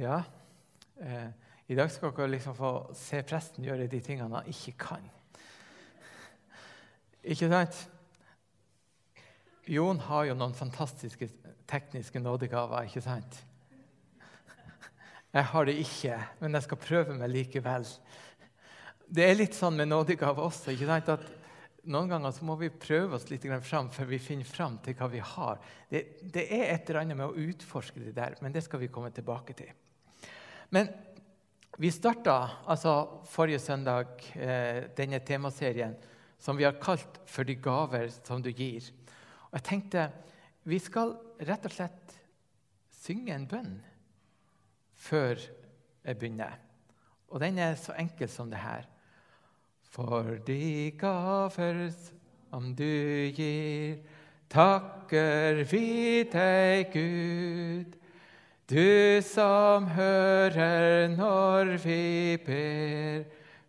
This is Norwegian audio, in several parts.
Ja, eh, i dag skal dere liksom få se presten gjøre de tingene han ikke kan. Ikke sant? Jon har jo noen fantastiske tekniske nådegaver, ikke sant? Jeg har det ikke, men jeg skal prøve meg likevel. Det er litt sånn med nådegaver også. ikke sant? At noen ganger så må vi prøve oss litt fram før vi finner fram til hva vi har. Det, det, er et eller annet med å utforske det der, men det skal vi komme tilbake til. Men vi starta altså forrige søndag eh, denne temaserien som vi har kalt 'For de gaver som du gir'. Og jeg tenkte vi skal rett og slett synge en bønn før jeg begynner. Og den er så enkel som det her. For de gaver som du gir, takker vi deg, Gud. Du som hører når vi ber,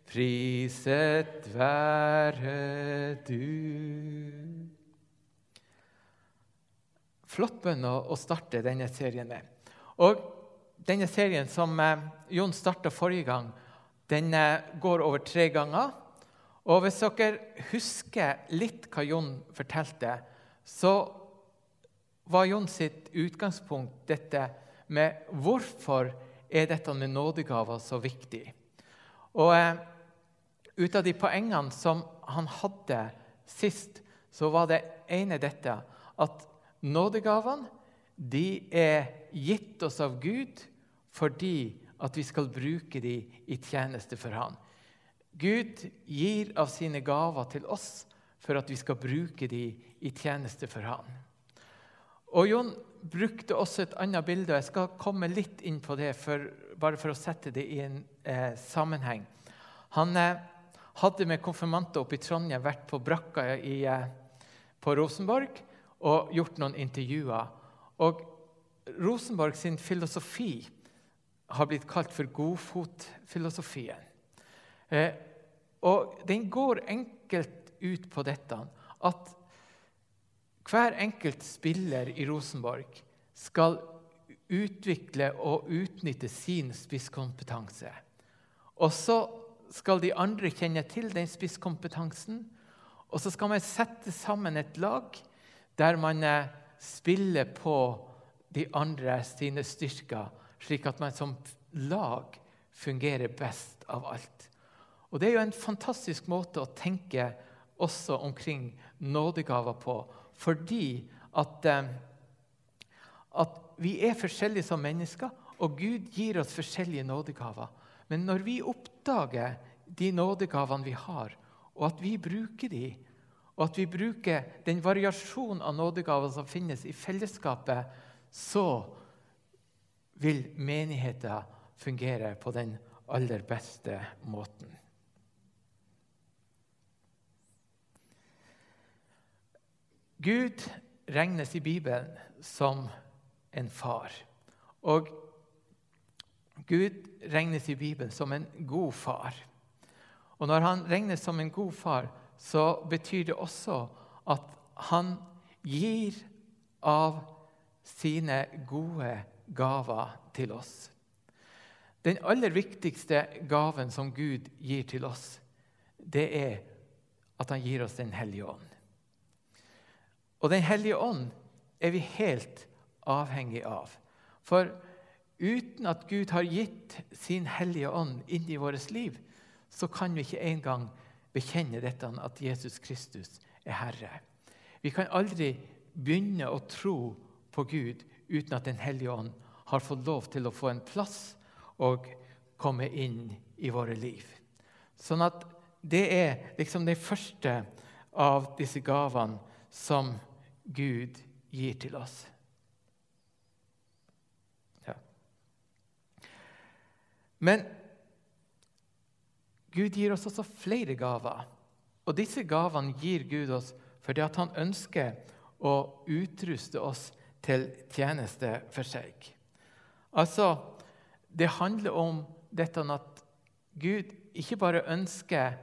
priset være du. Flott bønn å starte denne serien med. Og denne serien som eh, Jon starta forrige gang, den eh, går over tre ganger. Og hvis dere husker litt hva Jon fortalte, så var Jon sitt utgangspunkt dette med hvorfor er dette med nådegaver så viktig. Og eh, ut av de poengene som han hadde sist, så var det ene dette at nådegavene de er gitt oss av Gud fordi at vi skal bruke dem i tjeneste for Han. Gud gir av sine gaver til oss for at vi skal bruke dem i tjeneste for Han. Og Jon brukte også et annet bilde, og jeg skal komme litt inn på det for, bare for å sette det i en eh, sammenheng. Han eh, hadde med konfirmanter oppe i Trondheim vært på brakka i, eh, på Rosenborg og gjort noen intervjuer. Og Rosenborg sin filosofi har blitt kalt for godfotfilosofien. Eh, og den går enkelt ut på dette at hver enkelt spiller i Rosenborg skal utvikle og utnytte sin spisskompetanse. Og så skal de andre kjenne til den spisskompetansen. Og så skal man sette sammen et lag der man eh, spiller på de andre sine styrker, slik at man som lag fungerer best av alt. Og Det er jo en fantastisk måte å tenke også omkring nådegaver på, fordi at, eh, at vi er forskjellige som mennesker, og Gud gir oss forskjellige nådegaver. Men når vi oppdager de nådegavene vi har, og at vi bruker de, og at vi bruker den variasjonen av nådegaver som finnes i fellesskapet, så vil menigheten fungere på den aller beste måten. Gud regnes i Bibelen som en far. Og Gud regnes i Bibelen som en god far. Og Når han regnes som en god far, så betyr det også at han gir av sine gode gaver til oss. Den aller viktigste gaven som Gud gir til oss, det er at han gir oss Den hellige ånd. Og Den hellige ånd er vi helt avhengig av. For uten at Gud har gitt sin hellige ånd inn i vårt liv, så kan vi ikke engang bekjenne dette at Jesus Kristus er Herre. Vi kan aldri begynne å tro på Gud uten at Den hellige ånd har fått lov til å få en plass og komme inn i våre liv. Sånn at det er liksom det første av disse gavene som Gud gir til oss. Ja. Men Gud gir oss også flere gaver. Og disse gavene gir Gud oss fordi han ønsker å utruste oss til tjeneste for seg. Altså, Det handler om dette at Gud ikke bare ønsker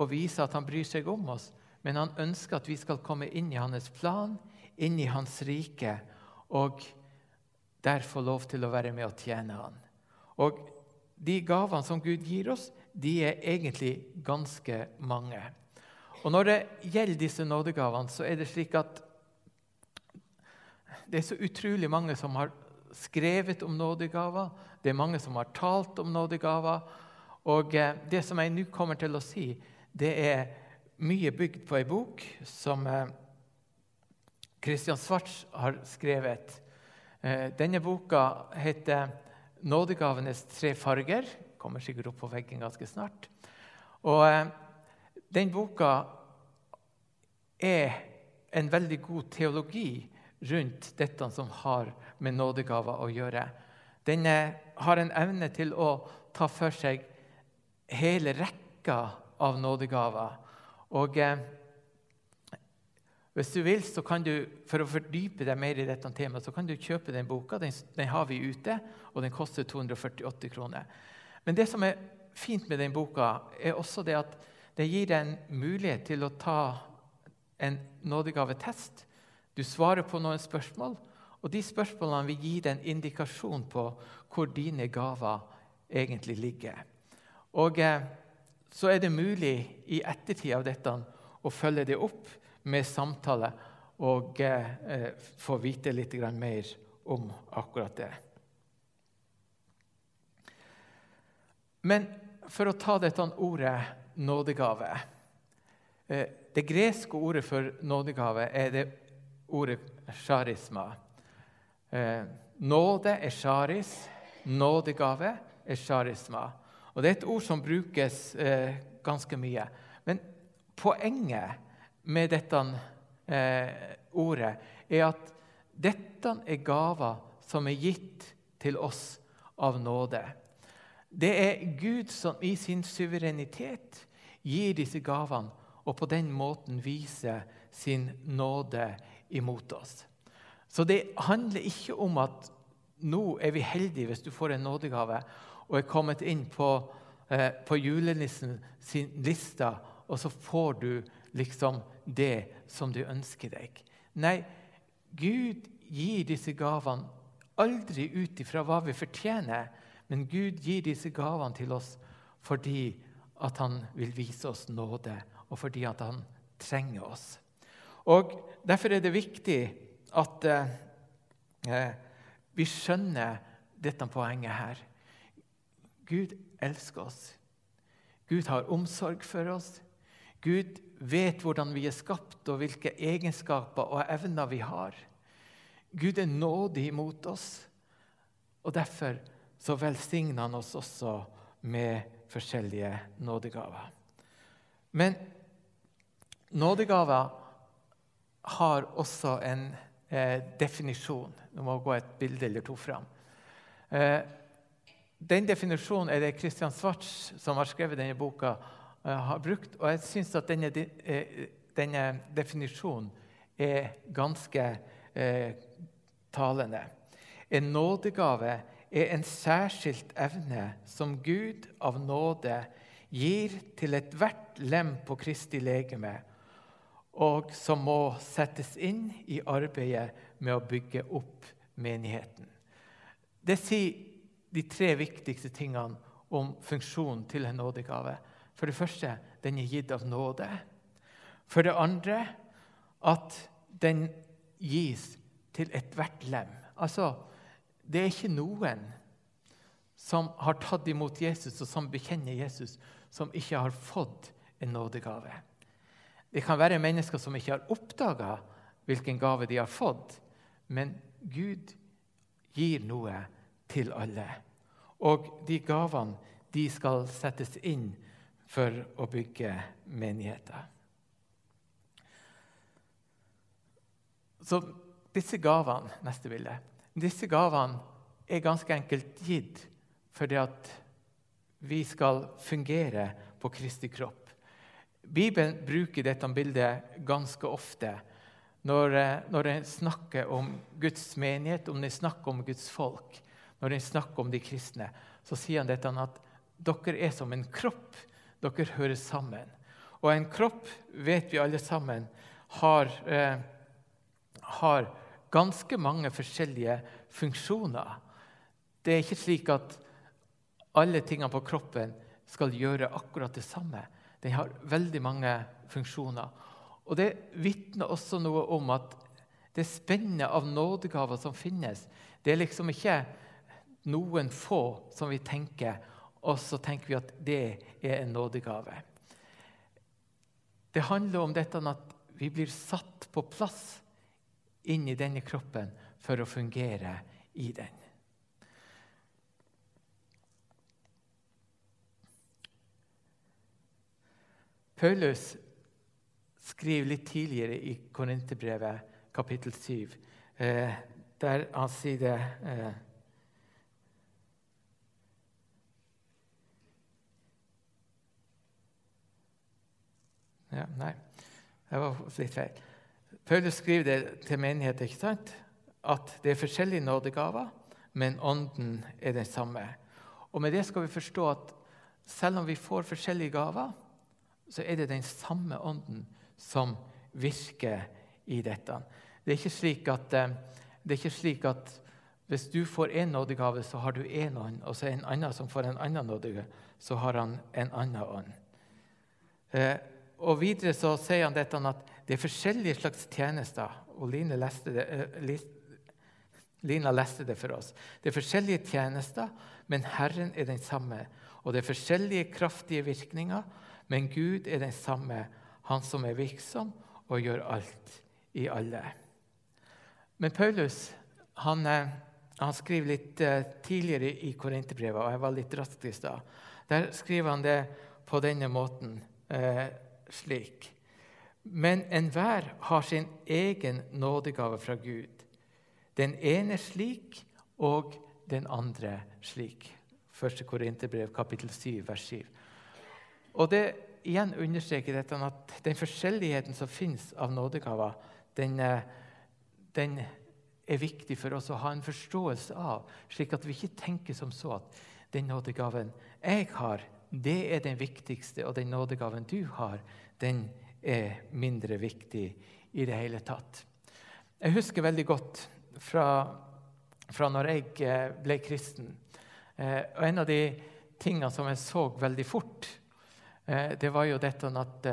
å vise at han bryr seg om oss, men han ønsker at vi skal komme inn i hans plan, inn i hans rike, og der få lov til å være med og tjene Han. Og de gavene som Gud gir oss, de er egentlig ganske mange. Og Når det gjelder disse nådegavene, så er det slik at det er så utrolig mange som har skrevet om nådegaver. Det er mange som har talt om nådegaver. Og eh, det som jeg nå kommer til å si, det er mye bygd på ei bok som eh, Christian Svarts har skrevet. Eh, denne boka heter 'Nådegavenes tre farger'. Kommer sikkert opp på veggen ganske snart. Og den boka er en veldig god teologi rundt dette som har med nådegaver å gjøre. Den har en evne til å ta for seg hele rekka av nådegaver. Og eh, hvis du vil, så kan du, For å fordype deg mer i dette temaet så kan du kjøpe den boka. Den, den har vi ute, og den koster 248 kroner. Men det som er fint med den boka, er også det at det gir deg en mulighet til å ta en nådegavetest. Du svarer på noen spørsmål, og de spørsmålene vil gi deg en indikasjon på hvor dine gaver egentlig ligger. Og eh, så er det mulig i ettertid av dette å følge det opp med samtale og eh, få vite litt mer om akkurat det. Men for å ta dette ordet nådegave eh, Det greske ordet for nådegave er det ordet charisma. Eh, nåde er charis, nådegave er charisma. Og Det er et ord som brukes eh, ganske mye. Men poenget med dette eh, ordet er at dette er gaver som er gitt til oss av nåde. Det er Gud som i sin suverenitet gir disse gavene og på den måten viser sin nåde imot oss. Så det handler ikke om at nå er vi heldige hvis du får en nådegave og er kommet inn på, eh, på julenissen sin liste, og så får du liksom det som du ønsker deg. Nei, Gud gir disse gavene aldri ut ifra hva vi fortjener, men Gud gir disse gavene til oss fordi at han vil vise oss nåde, og fordi at han trenger oss. Og Derfor er det viktig at eh, eh vi skjønner dette poenget her. Gud elsker oss. Gud har omsorg for oss. Gud vet hvordan vi er skapt, og hvilke egenskaper og evner vi har. Gud er nådig mot oss, og derfor så velsigner han oss også med forskjellige nådegaver. Men nådegaver har også en eh, definisjon. Nå må jeg gå et bilde eller to fram. Eh, den definisjonen er det Christian Svarts, som har skrevet denne boka, uh, har brukt. Og jeg syns at denne, uh, denne, definisjonen er ganske eh, talende. En nådegave er en særskilt evne som Gud av nåde gir til ethvert lem på Kristi legeme, og som må settes inn i arbeidet med å bygge opp menigheten. Det sier de tre viktigste tingene om funksjonen til en nådegave. For det første den er gitt av nåde. For det andre at den gis til ethvert lem. Altså, det er ikke noen som har tatt imot Jesus og som bekjenner Jesus, som ikke har fått en nådegave. Det kan være mennesker som ikke har oppdaga hvilken gave de har fått, men Gud gir noe til alle. Og de gavene de skal settes inn for å bygge menigheter. Så disse gavene neste bilde, disse gavene er ganske enkelt gitt fordi at vi skal fungere på Kristi kropp. Bibelen bruker dette bildet ganske ofte når, eh, når en snakker om Guds menighet, om en snakker om Guds folk når han snakker om de kristne, så sier han dette at dere er som en kropp. Dere hører sammen. Og en kropp, vet vi alle sammen, har, eh, har ganske mange forskjellige funksjoner. Det er ikke slik at alle tingene på kroppen skal gjøre akkurat det samme. Den har veldig mange funksjoner. Og Det vitner også noe om at det spennet av nådegaver som finnes, det er liksom ikke noen få som vi tenker, og så tenker vi at det er en nådegave. Det handler om dette at vi blir satt på plass inn i denne kroppen for å fungere i den. Paulus skriver litt tidligere i Korinterbrevet, kapittel 7, eh, der han sier det ja, Nei, det var litt feil. Paulus skriver det til menigheten ikke sant? at det er forskjellige nådegaver, men ånden er den samme. Og Med det skal vi forstå at selv om vi får forskjellige gaver, så er det den samme ånden som virker i dette. Det er ikke slik at, eh, ikke slik at hvis du får én nådegave, så har du én ånd, og så er det en annen som får en annen nådegave, så har han en annen ånd. Og Videre så sier han dette at det er forskjellige slags tjenester. og Line leste det, eh, Lina leste det for oss. Det er forskjellige tjenester, men Herren er den samme. Og det er forskjellige kraftige virkninger, men Gud er den samme, han som er virksom og gjør alt i alle. Men Paulus han, eh, han skriver litt eh, tidligere i Korinterbrevet, og jeg var litt rask i stad. Der skriver han det på denne måten, slik. Men enhver har sin egen nådegave fra Gud. Den ene slik og den andre slik. 1. Korinterbrev, kapittel 7, vers 7. Og det igjen understreker dette at den forskjelligheten som finnes av nådegaver, den, eh, den, er viktig for oss å ha en forståelse av, slik at vi ikke tenker som så at den nådegaven jeg har, det er den viktigste, og den nådegaven du har, den er mindre viktig i det hele tatt. Jeg husker veldig godt fra, fra når jeg eh, ble kristen. Eh, og en av de tingene som jeg så veldig fort, Eh, det var jo dette at,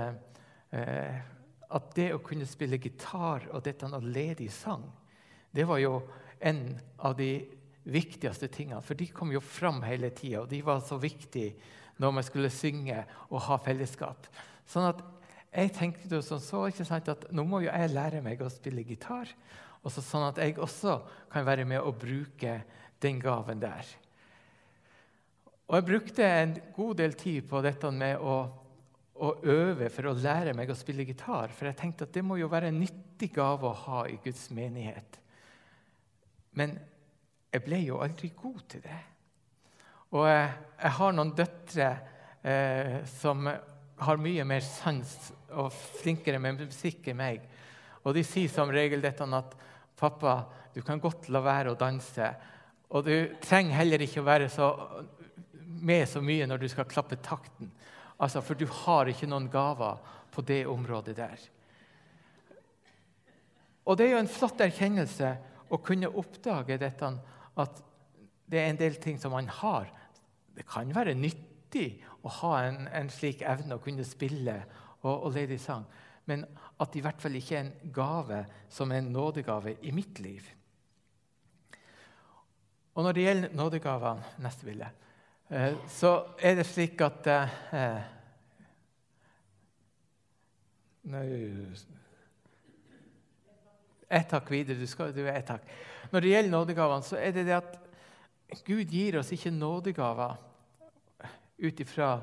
at det å kunne spille gitar og dette å lede i sang, det var jo en av de viktigste tingene. For de kom jo fram hele tida, og de var så viktige når man skulle synge og ha fellesskap. Sånn at jeg tenkte sånn så sant, at nå må jo jeg lære meg å spille gitar. Også sånn at jeg også kan være med og bruke den gaven der. Og jeg brukte en god del tid på dette med å, å, øve for å lære meg å spille gitar. For jeg tenkte at det må jo være en nyttig gave å ha i Guds menighet. Men jeg ble jo aldri god til det. Og jeg, har noen døtre eh, som har mye mer sans og flinkere med musikk enn meg. Og de sier som regel dette at 'Pappa, du kan godt la være å danse.' Og du trenger heller ikke å være så med så mye når du skal klappe takten. Altså, for du har ikke noen gaver på det området der. Og det er jo en flott erkjennelse å kunne oppdage dette, at det er en del ting som man har. Det kan være nyttig å ha en, en slik evne å kunne spille og, og lede i sang, men at det i hvert fall ikke er en gave som er en nådegave i mitt liv. Og når det gjelder nådegavene neste bilde, Eh, så er det slik at eh, Ett hakk videre. Du, skal, du er ett hakk. Når det gjelder nådegavene, så er det det at Gud gir oss ikke nådegaver ut ifra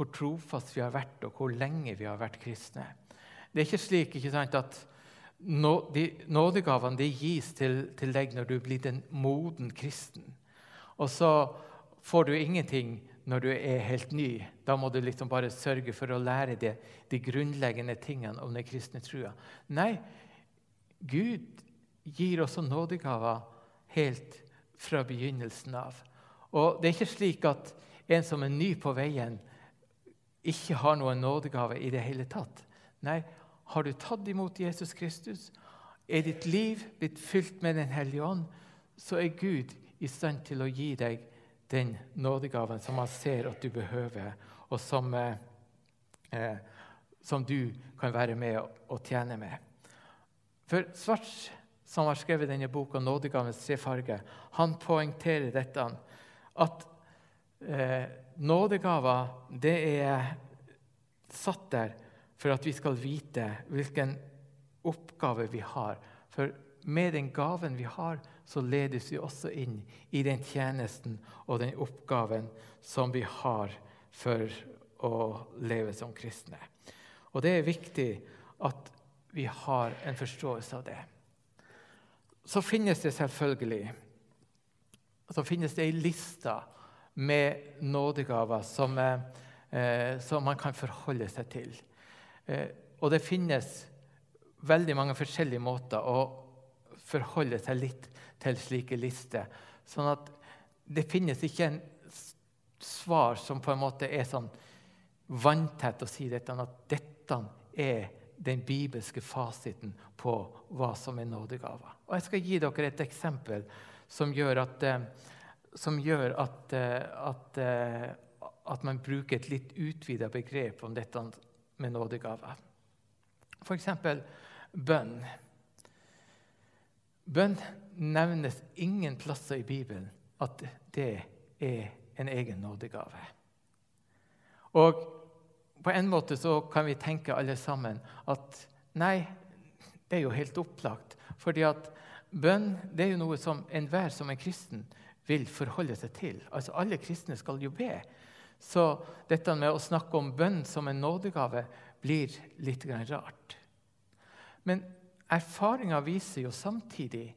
hvor trofast vi har vært, og hvor lenge vi har vært kristne. Det er ikke slik ikke sant, at nådegavene de gis til, til, deg når du er blitt en moden kristen. Og så får du ingenting når du er helt ny. Da må du liksom bare sørge for å lære det, de grunnleggende tingene om den kristne trua. Nei, Gud gir også nådegaver helt fra begynnelsen av. Og Det er ikke slik at en som er ny på veien, ikke har noen nådegave i det hele tatt. Nei, har du tatt imot Jesus Kristus, er ditt liv blitt fylt med Den hellige ånd, så er Gud i stand til å gi deg den nådegaven som han ser at du behøver, og som, eh, eh som du kan være med og tjene med. For Svarts, som har skrevet denne boka, 'Nådegavens tre farger', han poengterer dette at eh, nådegaver det er satt der for at vi skal vite hvilken oppgave vi har. For med den gaven vi har, så ledes vi også inn i den tjenesten og den oppgaven som vi har for å leve som kristne. Og det er viktig at vi har en forståelse av det. Så finnes det selvfølgelig så finnes det ei liste med nådegaver som, eh, som man kan forholde seg til. Eh, og det finnes veldig mange forskjellige måter å forholde seg litt til slike lister. Sånn at det finnes ikke en svar som på en måte er sånn vanntett å si dette, at dette er den bibelske fasiten på hva som er nådegaver. Og Jeg skal gi dere et eksempel som gjør at, eh, som gjør at, eh, at, eh, at man bruker et litt utvida begrep om dette med nådegaver. F.eks. bønn. Bønn nevnes ingen plasser i Bibelen at det er en egen nådegave. Og på en måte så kan vi tenke alle sammen at nei, det er jo helt opplagt. Fordi at bønn det er jo noe som enhver som er kristen vil forholde seg til. Altså Alle kristne skal jo be. Så dette med å snakke om bønn som en nådegave blir litt rart. Men erfaringa viser jo samtidig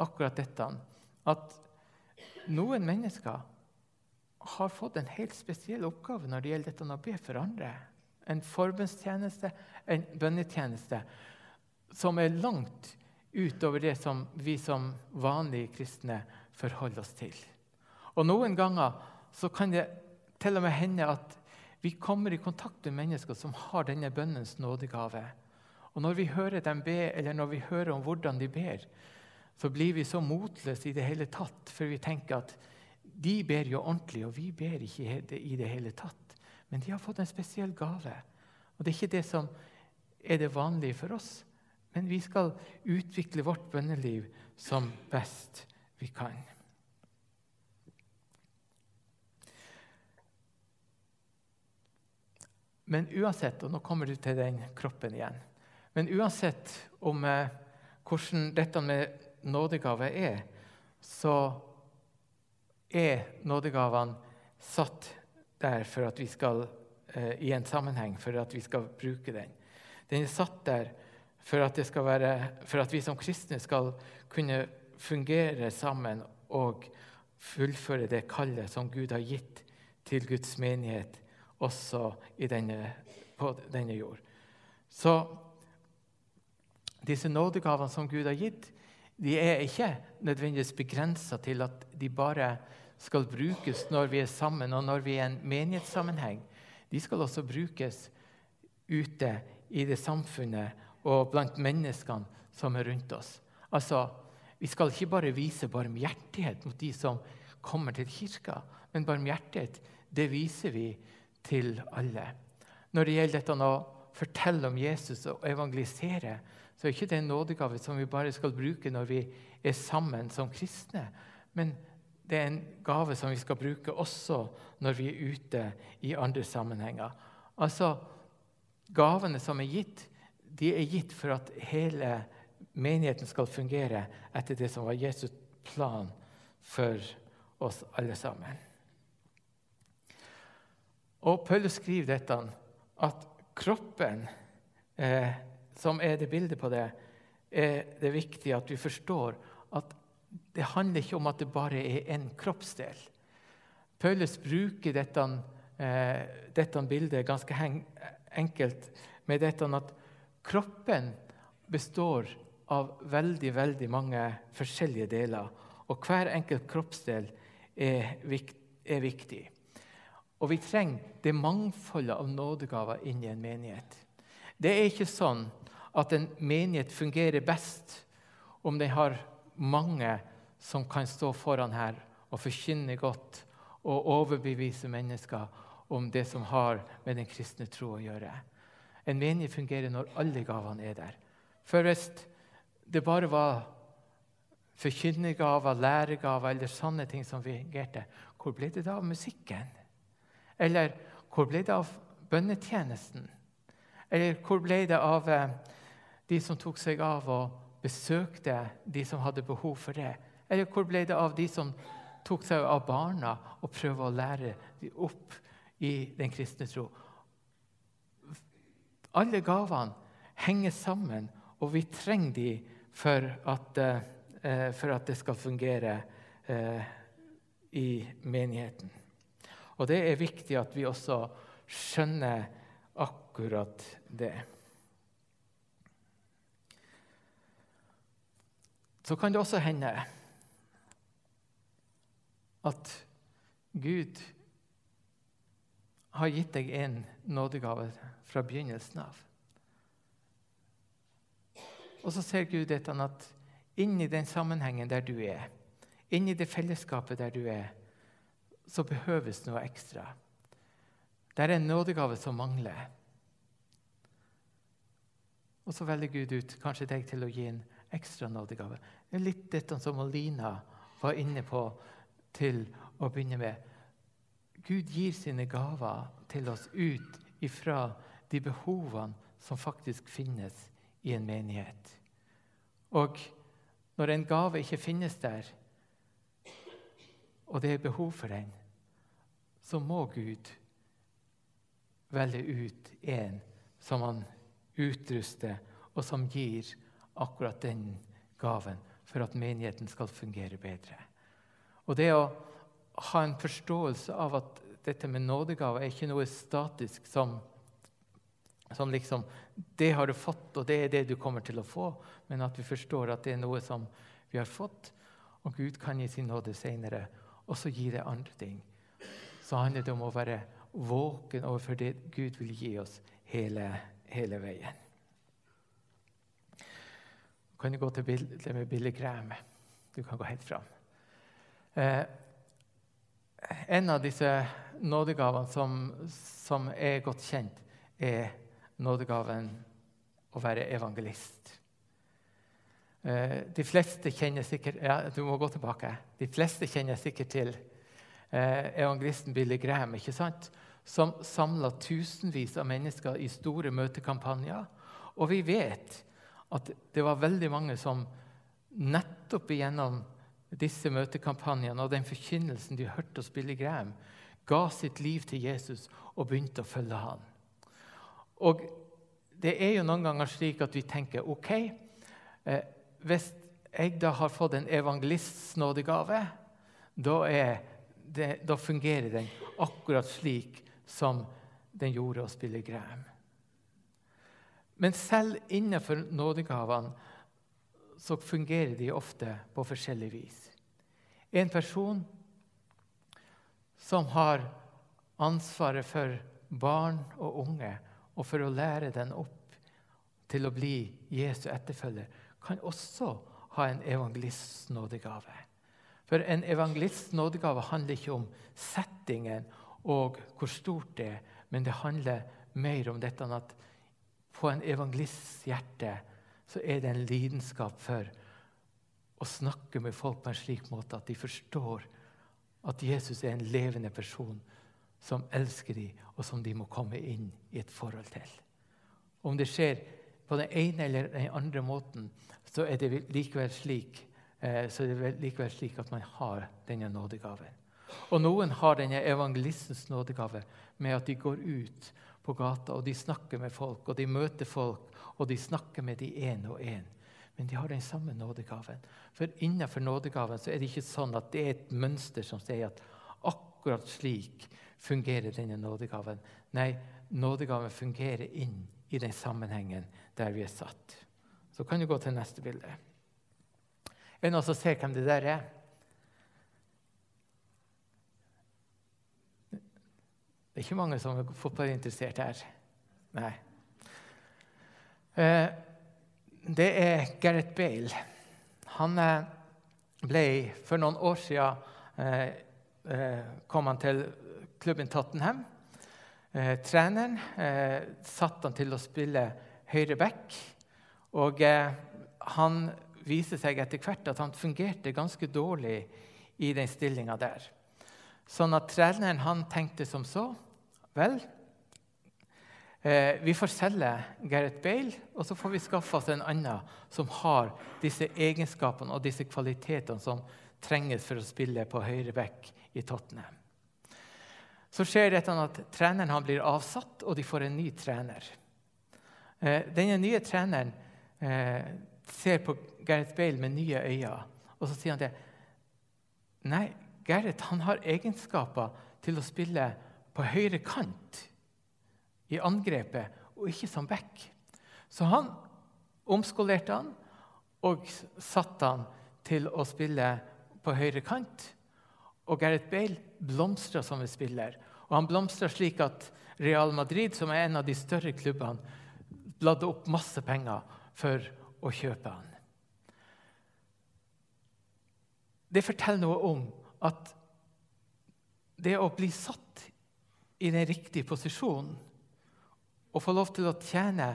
akkurat dette at noen mennesker har fått en helt spesiell oppgave når det gjelder dette å be for andre. En forbønnstjeneste, en bønnetjeneste, som er langt utover det som vi som vanlige kristne forholder oss til. Og Noen ganger så kan det til og med hende at vi kommer i kontakt med mennesker som har denne bønnens nådegave. Og Når vi hører dem be, eller når vi hører om hvordan de ber, så blir vi så motløse i det hele tatt, for vi tenker at de ber jo ordentlig, og vi ber ikke i det hele tatt. Men de har fått en spesiell gave. Og Det er ikke det som er det vanlige for oss. Men vi skal utvikle vårt bønneliv som best vi kan. Men uansett, og nå kommer du til den kroppen igjen Men uansett om eh, hvordan dette med nådegave er, så er nådegavene satt der for at vi skal eh, i en sammenheng, for at vi skal bruke den. Den er satt der for at, være, for at vi som kristne skal kunne fungere sammen og fullføre det kallet som Gud har gitt til Guds menighet også denne, på denne jord. Så disse nådegavene som Gud har gitt, de er ikke nødvendigvis begrensa til at de bare skal brukes når vi er sammen, og når vi er i en menighetssammenheng. De skal også brukes ute i det samfunnet og blant menneskene som er rundt oss. Altså, Vi skal ikke bare vise barmhjertighet mot de som kommer til kirka, men barmhjertighet det viser vi til alle. Når det gjelder dette å fortelle om Jesus og evangelisere, så er ikke det en nådegave som vi bare skal bruke når vi er sammen som kristne. Men det er en gave som vi skal bruke også når vi er ute i andre sammenhenger. Altså, Gavene som er gitt, de er gitt for at hele menigheten skal fungere etter det som var Jesus' plan for oss alle sammen. Og Paulus skriver dette, at kroppen, eh, som er det bildet på det, er det viktig at vi forstår at det handler ikke om at det bare er én kroppsdel. Paulus bruker dette, eh, dette bildet ganske enkelt med dette at kroppen består av veldig, veldig mange forskjellige deler. Og hver enkelt kroppsdel er, er viktig. Og vi trenger det mangfoldet av nådegaver inn i en menighet. Det er ikke sånn at en menighet fungerer best om den har mange som kan stå foran her og forkynne godt og overbevise mennesker om det som har med den kristne tro å gjøre. En menighet fungerer når alle gavene er der. For hvis det bare var forkynnergaver, læregaver eller sånne ting som fungerte, hvor ble det da av musikken? Eller hvor ble det av bønnetjenesten? Eller hvor ble det av eh, de som tok seg av og besøkte de som hadde behov for det? Eller hvor ble det av de som tok seg av barna og prøvde å lære dem opp i den kristne tro? Alle gavene henger sammen, og vi trenger dem for at, uh, for at det skal fungere i menigheten. Og det er viktig at vi også skjønner akkurat det. Så kan det også hende at Gud har gitt deg en nådegave fra begynnelsen av. Og så ser Gud dette at inni den sammenhengen der du er, inni det fellesskapet der du er, så behøves noe ekstra. Det er en nådegave som mangler. Og så velger Gud ut kanskje deg til å gi en ekstra nådegave. Det er litt dette som Lina var inne på til å begynne med. Gud gir sine gaver til oss ut ifra de behovene som faktisk finnes i en menighet. Og når en gave ikke finnes der, og det er behov for den, så må Gud velge ut en som han utruster, og som gir akkurat den gaven for at menigheten skal fungere bedre. Og det å ha en forståelse av at dette med nådegave er ikke noe statisk som, som liksom Det har du fått, og det er det du kommer til å få. Men at vi forstår at det er noe som vi har fått, og Gud kan gi sin nåde senere også gi det andre ting. Så handler det om å være våken overfor det Gud vil gi oss hele, hele veien. Du kan gå til bildet med Billy Graham. Du kan gå helt fram. Eh, en av disse nådegavene som, som, er godt kjent, er nådegaven å være evangelist. Eh, de fleste kjenner sikkert ja, du må gå tilbake. De fleste kjenner sikkert til eh, evangelisten Billy Graham, ikke sant? Som samla tusenvis av mennesker i store møtekampanjer. Og vi vet at det var veldig mange som nettopp igjennom disse møtekampanjene og den forkynnelsen de hørte hos Billy Graham, ga sitt liv til Jesus og begynte å følge ham. Og det er jo noen ganger slik at vi tenker OK eh, Hvis jeg da har fått en evangelists nådegave, da, det, da fungerer den akkurat slik som den gjorde hos Billy Graham. Men selv innenfor nådegavene så fungerer de ofte på forskjellig vis. En person som har ansvaret for barn og unge, og for å lære den opp til å bli Jesu etterfølger, kan også ha en evangelists nådegave. For en evangelists nådegave handler ikke om settingen og hvor stort det er, men det handler mer om dette at på en evangelists hjerte så er det en lidenskap for å snakke med folk på en slik måte at de forstår at Jesus er en levende person som elsker dem, og som de må komme inn i et forhold til. Om det skjer på den ene eller den andre måten, så er det likevel slik, eh, så er det likevel slik at man har denne nådegaven. Og noen har denne evangelistens nådegave med at de går ut på gata og de snakker med folk, og de møter folk, og de snakker med de én og én. Men de har den samme nådegaven. For innenfor nådegaven så er det ikke sånn at det er et mønster som sier at akkurat slik fungerer denne nådegaven. Nei, nådegaven fungerer inn i den sammenhengen der vi er satt. Så kan du gå til neste bilde. Er det noen som ser hvem det der er? Det er ikke mange som er fotballinteressert her. Nei. Eh, det er Gareth Bale. Han eh, ble For noen år siden eh, kom han til klubben Tottenham. Treneren satte han til å spille høyre back. Og han viste seg etter hvert at han fungerte ganske dårlig i den stillinga der. Sånn at treneren han tenkte som så Vel, Eh, vi får selge Gareth Bale, og så får vi skaffe oss en annen som har disse egenskapene og disse kvalitetene som trenges for å spille på høyre back i Tottenham. Så skjer dette at treneren han blir avsatt, og de får en ny trener. Eh, denne nye treneren eh, ser på Gareth Bale med nye øyne, og så sier han det. Nei, Gareth han har egenskaper til å spille på høyre kant i angrepet, og ikke som back. Så han omskolerte han og satte han til å spille på høyre kant. Og Gareth Bale blomstra som en spiller. Og han blomstra slik at Real Madrid, som er en av de større klubbene, bladde opp masse penger for å kjøpe han. Det forteller noe om at det å bli satt i den riktige posisjonen og få lov til å tjene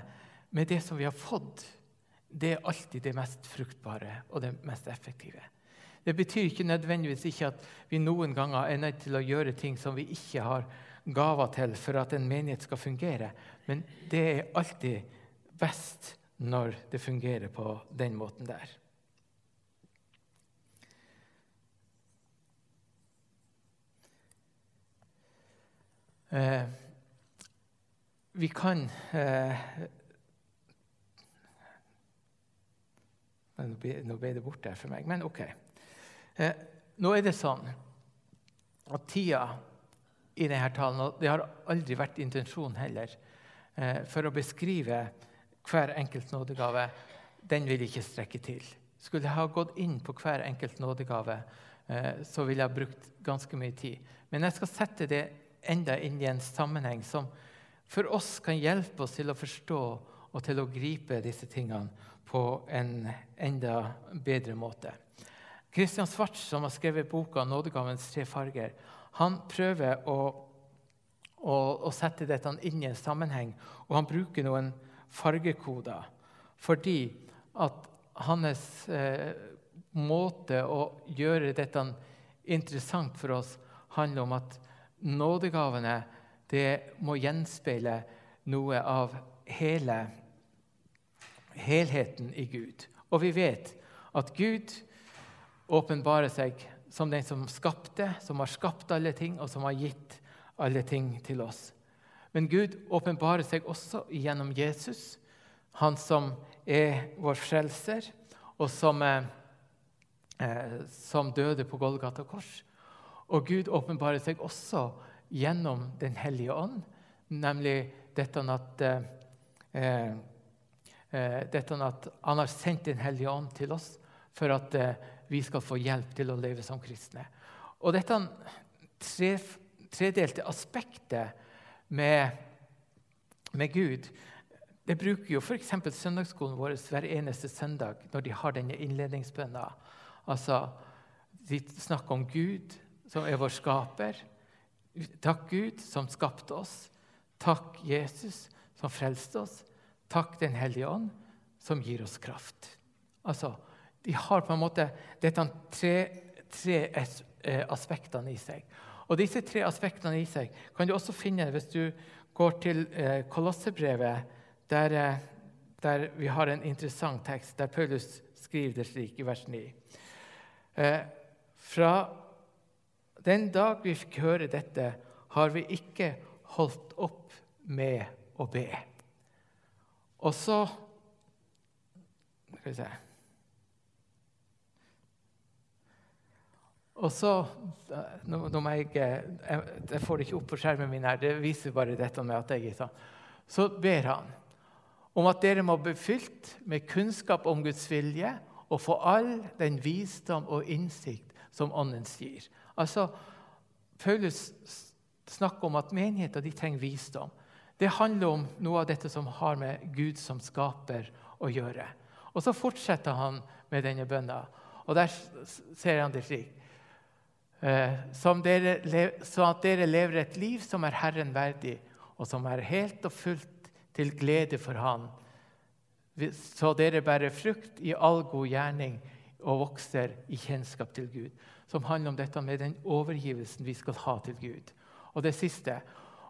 med det som vi har fått, det er alltid det mest fruktbare og det mest effektive. Det betyr ikke nødvendigvis ikke at vi noen ganger er nødt til å gjøre ting som vi ikke har gaver til for at en menighet skal fungere, men det er alltid best når det fungerer på den måten der. Eh, vi kan eh, Nå ble det borte for meg, men OK. Eh, nå er det sånn at tida i denne talen, og det har aldri vært intensjonen heller, eh, for å beskrive hver enkelt nådegave, den vil ikke strekke til. Skulle jeg ha gått inn på hver enkelt nådegave, eh, så ville jeg brukt ganske mye tid. Men jeg skal sette det enda inn i en sammenheng som for oss kan hjelpe oss til å forstå og til å gripe disse tingene på en enda bedre måte. Kristian Svarts, som har skrevet boka 'Nådegavens tre farger', han prøver å, å, å sette dette inn i en sammenheng, og han bruker noen fargekoder fordi at hans eh, måte å gjøre dette interessant for oss handler om at nådegavene det må gjenspeile noe av hele helheten i Gud. Og vi vet at Gud åpenbarer seg som den som skapte, som har skapt alle ting, og som har gitt alle ting til oss. Men Gud åpenbarer seg også gjennom Jesus, han som er vår frelser, og som, eh, som døde på Golgata kors. Og Gud åpenbarer seg også gjennom Den hellige ånd, nemlig dette at, eh, eh, dette at Han har sendt Den hellige ånd til oss for at eh, vi skal få hjelp til å leve som kristne. Og dette tre, tredelte aspektet med, med Gud det bruker jo f.eks. søndagsskolen vår hver eneste søndag når de har denne innledningsbønna. Altså, de snakker om Gud, som er vår skaper. Takk, Gud, som skapte oss. Takk, Jesus, som frelste oss. Takk, Den hellige ånd, som gir oss kraft. Altså, De har på en måte dette tre, tre eh, aspektene i seg. Og Disse tre aspektene i seg kan du også finne hvis du går til eh, Kolossebrevet, der, eh, der, vi har en interessant tekst der Paulus skriver det slik i vers 9. Eh, fra den dag vi fikk høre dette, har vi ikke holdt opp med å be. Og så Skal vi se Og så nå, nå jeg, jeg, jeg, får det ikke opp på skjermen min. her, Det viser bare dette med at jeg ikke Så ber han om at dere må bli fylt med kunnskap om Guds vilje og få all den visdom og innsikt som Åndens gir. Altså, Paulus snakker om at menigheter de trenger visdom. Det handler om noe av dette som har med Gud som skaper å gjøre. Og så fortsetter han med denne bønna. Og der ser han det slik. Eh, dere, så at dere lever et liv som er Herren verdig, og som er helt og fullt til glede for Han. Så dere bærer frukt i all god gjerning og vokser i kjennskap til Gud. Som handler om dette med den overgivelsen vi skal ha til Gud. Og det siste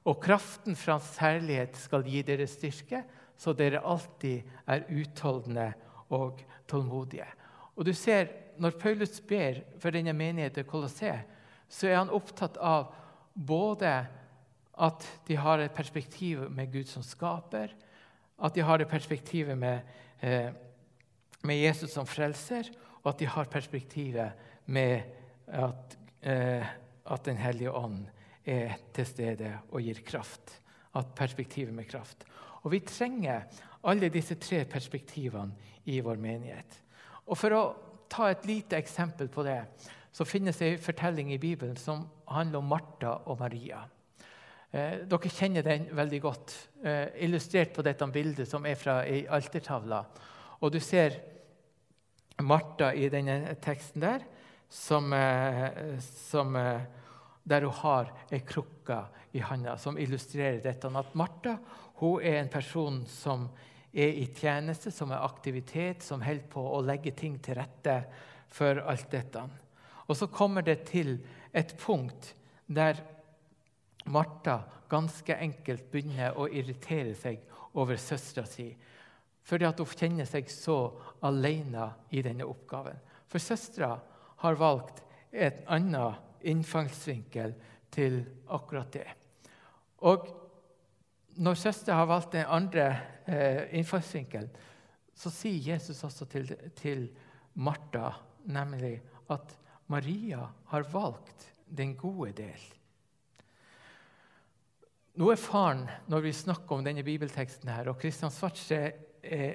og kraften fra Hans herlighet skal gi dere styrke, så dere alltid er utholdende og tålmodige. Og du ser, Når Paulus ber for denne menigheten i Colosseum, så er han opptatt av både at de har et perspektiv med Gud som skaper, at de har det perspektivet med, eh, med Jesus som frelser, og at de har perspektivet med at, eh, at Den hellige ånd er til stede og gir kraft. At perspektivet med kraft. Og vi trenger alle disse tre perspektivene i vår menighet. Og For å ta et lite eksempel på det, så finnes det en fortelling i Bibelen som handler om Martha og Maria. Eh, dere kjenner den veldig godt, eh, illustrert på dette bildet som er fra ei altertavle. Og du ser Martha i denne teksten der, som, eh, som, eh, der hun har ei krukke i handa, som illustrerer dette. At Martha hun er en person som er i tjeneste, som er aktivitet, som holder på å legge ting til rette for alt dette. Og så kommer det til et punkt der Martha ganske enkelt begynner å irritere seg over søstera si. Fordi at hun kjenner seg så alene i denne oppgaven. For søstera har valgt et annet innfallsvinkel til akkurat det. Og når søster har valgt den andre eh, innfallsvinkelen, så sier Jesus også til, til Martha nemlig at Maria har valgt den gode del. Nå er faren, når vi snakker om denne bibelteksten, her, og Kristian Svartse er,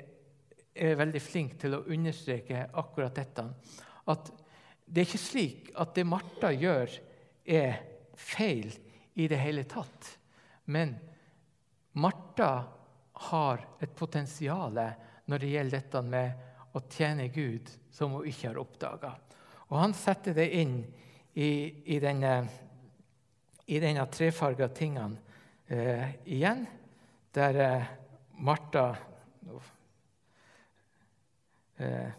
er, veldig flink til å understreke akkurat dette, at det er ikke slik at det Martha gjør, er feil i det hele tatt. Men Martha har et potensial når det gjelder dette med å tjene Gud, som hun ikke har oppdaga. Og han setter det inn i, i denne, i denne trefarga tingene eh, igjen, der eh, Martha eh,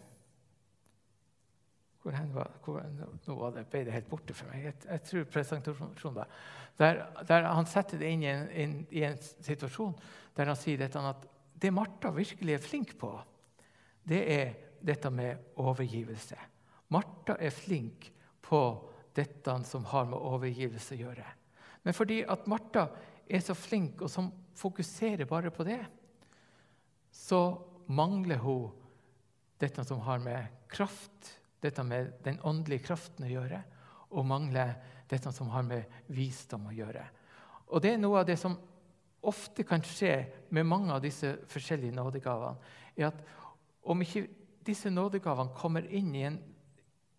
hvor, var, hvor, nå var det, ble det helt borte for meg. Jeg, jeg tror presentasjonen var der, der, Han setter det inn i en, in, i en, situasjon der han sier dette, at det Martha virkelig er flink på, det er dette med overgivelse. Martha er flink på dette som har med overgivelse å gjøre. Men fordi at Martha er så flink og som fokuserer bare på det, så mangler hun dette som har med kraft dette med den åndelige kraften å gjøre, og mangler dette som har med visdom å gjøre. Og Det er noe av det som ofte kan skje med mange av disse forskjellige nådegavene. er at Om ikke disse nådegavene kommer inn i en,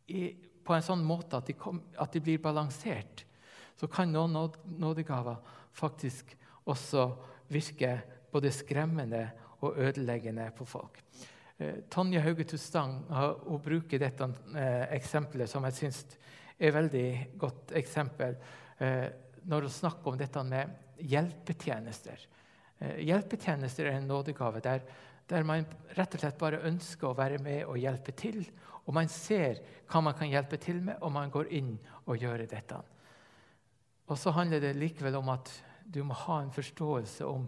i, på en sånn måte at de, kom, at de, blir balansert, så kan noen nådegaver faktisk også virke både skremmende og ødeleggende på folk. Eh, Tonje Haugetus Stang hun bruker dette eh, eksempelet, som jeg syns er et veldig godt eksempel, eh, når hun snakker om dette med hjelpetjenester. Hjelpetjenester er en nådegave der, der, man rett og slett bare ønsker å være med og hjelpe til. Og man ser hva man kan hjelpe til med, og man går inn og gjør dette. Og så handler det likevel om at du må ha en forståelse om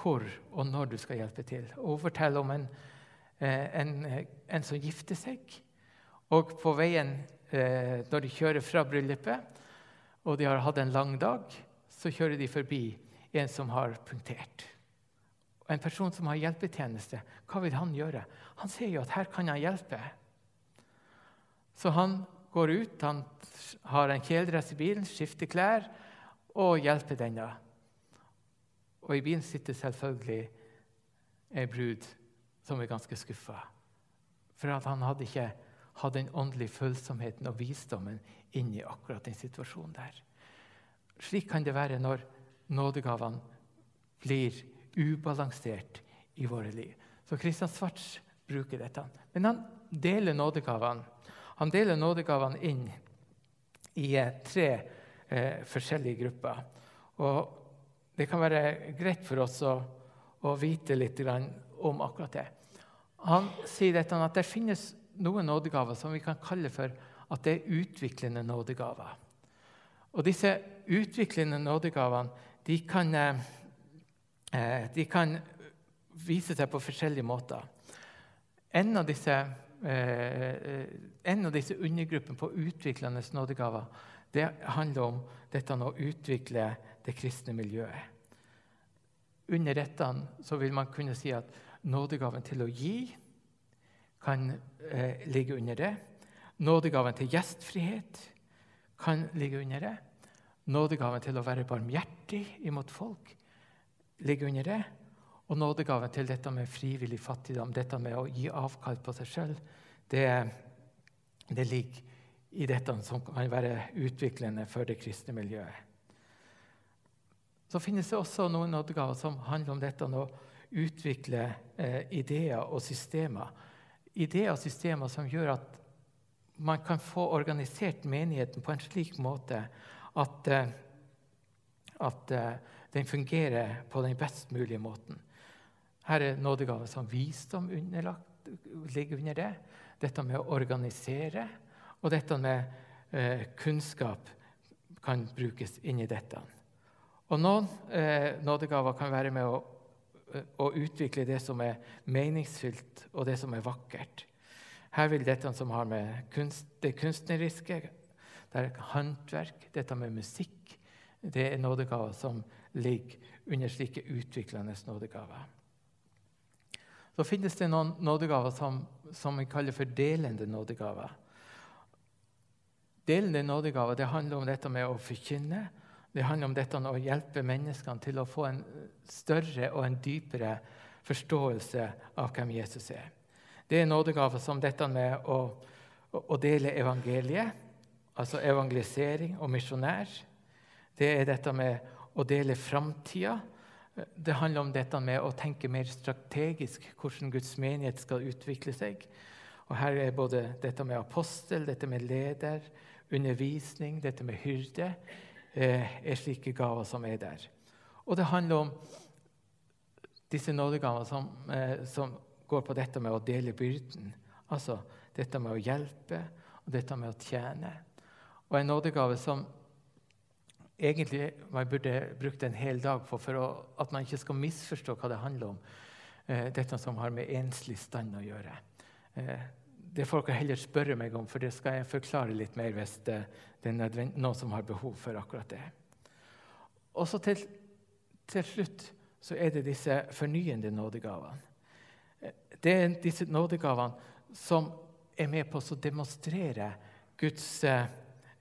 hvor og når du skal hjelpe til. Og hun forteller om en en, en, som gifter seg. Og på veien eh, når de kjører fra bryllupet, og de har hatt en lang dag, så kjører de forbi en som har punktert. En person som har hjelpetjeneste, hva vil han gjøre? Han ser jo at her kan han hjelpe. Så han går ut, han har en kjeledress i bilen, skifter klær og hjelper denne. Og i bilen sitter selvfølgelig ei brud som er ganske skuffa. For at han hadde ikke hatt den åndelige følsomheten og visdommen inni akkurat den situasjonen der. Slik kan det være når nådegavene blir ubalansert i våre liv. Så Kristian Svarts bruker dette. Men han deler nådegavene. Han deler nådegavene inn i tre eh, forskjellige grupper. Og det kan være greit for oss å, å vite litt om akkurat det. Han sier dette, at det finnes noen nådegaver som vi kan kalle for at det er utviklende nådegaver. Og disse utviklende nådegavene de kan, eh, de kan vise seg på forskjellige måter. En av disse, eh, en av disse undergruppene på utviklende nådegaver det handler om dette å utvikle det kristne miljøet. Under dette vil man kunne si at nådegaven til å gi kan eh, ligge under det. Nådegaven til gjestfrihet kan ligge under det. Nådegaven til å være barmhjertig imot folk ligger under det. Og nådegaven til dette med frivillig fattigdom, dette med å gi avkall på seg sjøl, det, det, ligger i dette som kan være utviklende for det kristne miljøet. Så finnes det også noen nådegaver som handler om dette å utvikle eh, ideer og systemer. Ideer og systemer som gjør at man kan få organisert menigheten på en slik måte at, eh, at eh, den fungerer på den best mulige måten. Her er nådegave som visdom underlagt, ligger under det. Dette med å organisere. Og dette med eh, kunnskap kan brukes inn i dette. Og Noen eh, nådegaver kan være med å, å, utvikle det som er meningsfylt, og det som er vakkert. Her vil dette som har med kunst, det kunstneriske, det er håndverk, dette med musikk Det er nådegaver som ligger under slike utviklende nådegaver. Så finnes det noen nådegaver som, vi kaller for delende nådegaver. Delende nådegaver det handler om dette med å forkynne. Det handler om dette å hjelpe menneskene til å få en større og en dypere forståelse av hvem Jesus er. Det er nådegaver som dette med å, å dele evangeliet altså evangelisering og misjonær. Det er dette med å dele framtida. Det handler om dette med å tenke mer strategisk hvordan Guds menighet skal utvikle seg. Og Her er både dette med apostel, dette med leder, undervisning, dette med hyrde er slike gaver som er der. Og det handler om disse nådegavene som, eh, som går på dette med å dele byrden. Altså dette med å hjelpe og dette med å tjene og en nådegave som egentlig man burde brukt en hel dag på for å, at man ikke skal misforstå hva det handler om. Eh, dette som har med enslig stand å gjøre. Eh, det får dere heller spørre meg om, for det skal jeg forklare litt mer hvis det, er noen som har behov for akkurat det. Og så til, til slutt så er det disse fornyende nådegavene. Det er disse nådegavene som er med på å demonstrere Guds eh,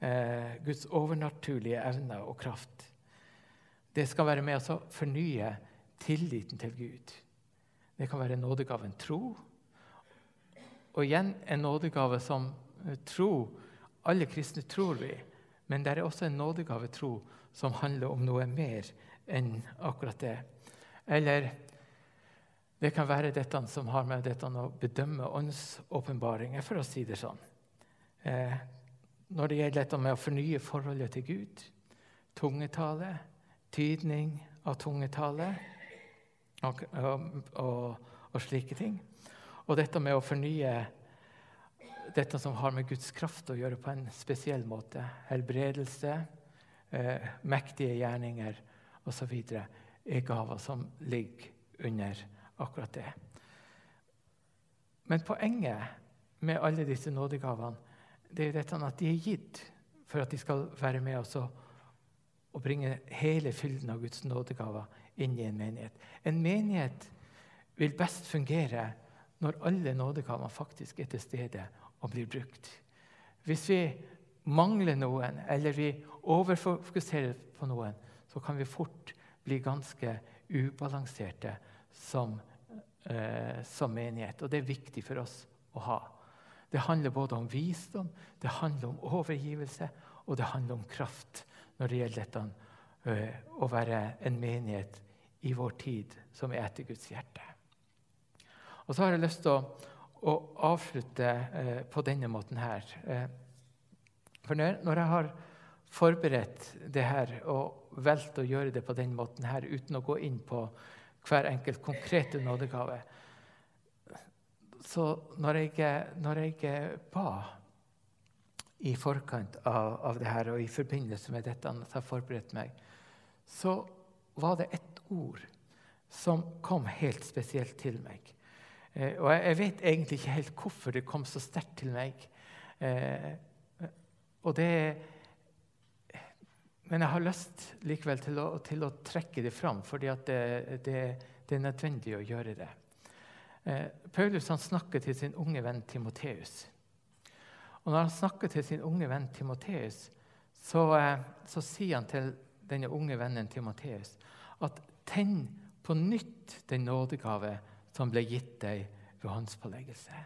eh, Guds overnaturlige evner og kraft. Det skal være med å fornye tilliten til Gud. Det kan være nådegaven tro. Og igjen en nådegave som eh, tro. Alle kristne tror vi, men det er også en nådegave tro som handler om noe mer enn akkurat det. Eller det kan være dette som har med dette å bedømme åndsåpenbaringer, for å si det sånn. Eh, når det gjelder dette med å fornye forholdet til Gud. Tungetale, tydning av tungetale og, og, og, og, slike ting. Og dette med å fornye dette som har med Guds kraft å gjøre på en spesiell måte. Helbredelse, eh, mektige gjerninger osv. er gaver som ligger under akkurat det. Men poenget med alle disse nådegavene det er dette at de er gitt for at de skal være med oss og bringe hele fylden av Guds nådegaver inn i en menighet. En menighet vil best fungere når alle nådegavene faktisk er til stede og blir brukt. Hvis vi mangler noen, eller vi overfokuserer på noen, så kan vi fort bli ganske ubalanserte som, eh, som menighet. Og det er viktig for oss å ha. Det handler både om visdom, det handler om overgivelse, og det handler om kraft når det gjelder dette øh, å være en menighet i vår tid som er etter Guds hjerte. Og så har jeg lyst til å, å avslutte eh, på denne måten her. Eh, for når, jeg har forberedt det her og valgt å gjøre det på den måten her uten å gå inn på hver enkelt konkrete nådegave Så når jeg, når jeg ba i forkant av, av det her og i forbindelse med dette at jeg har forberedt meg, så var det ett ord som kom helt spesielt til meg. Eh, og jeg, vet egentlig ikke helt hvorfor det kom så sterkt til meg. Eh, og det Men jeg har lyst likevel til å, til å trekke det fram, fordi det, det, det, er nødvendig å gjøre det. Eh, Paulus han snakker til sin unge venn Timoteus. Og når han snakker til sin unge venn Timoteus, så, så sier han til denne unge vennen Timoteus at tenn på nytt den nådegave som ble gitt deg ved håndspåleggelse.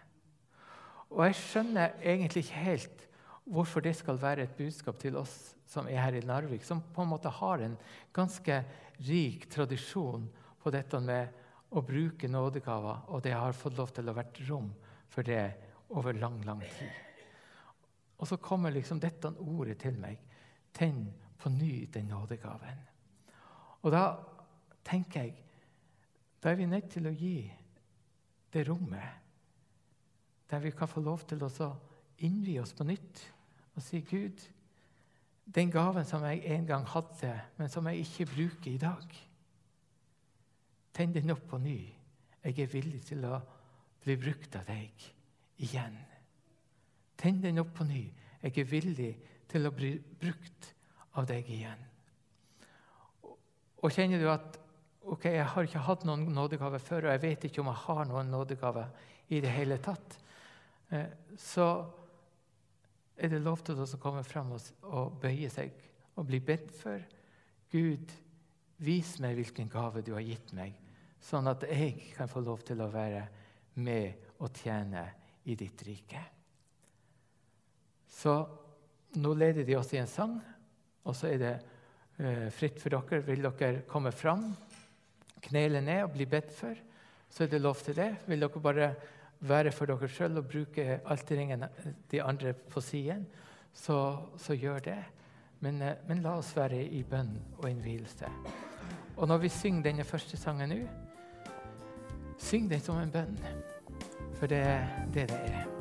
Og jeg skjønner egentlig ikke helt hvorfor det skal være et budskap til oss som er her i Narvik, som på en måte har en ganske rik tradisjon på dette med å bruke nådegaver, og det har fått lov til å være rom for det over lang, lang tid. Og så kommer liksom dette ordet til meg. Tenn på ny den nådegaven. Og da tenker jeg da er vi nødt til å gi det rommet der vi kan få lov til å innvie oss på nytt og si Gud, den gaven som jeg en gang hadde, men som jeg ikke bruker i dag Tenn den opp på ny. Jeg er villig til å bli brukt av deg igjen. Tenn den opp på ny. Jeg er villig til å bli brukt av deg igjen. Og kjenner du at ok, jeg har ikke hatt noen nådegave før, og jeg vet ikke om jeg har noen nådegave i det hele tatt, eh, så er det lov til oss å komme fram og bøye seg og bli bedt for. Gud, vis meg hvilken gave du har gitt meg, sånn at jeg kan få lov til å være med og tjene i ditt rike. Så nå leder de oss i en sang, og så er det uh, fritt for dere. Vil dere komme fram? Knele ned og bli bedt for, så er det lov til det. Vil dere bare være for dere sjøl og bruke alterringen de andre på siden, så, så gjør det. Men, eh, men, la oss være i bønn og innvielse. Og når vi synger denne første sangen nå, syng den som en bønn. For det er det det er.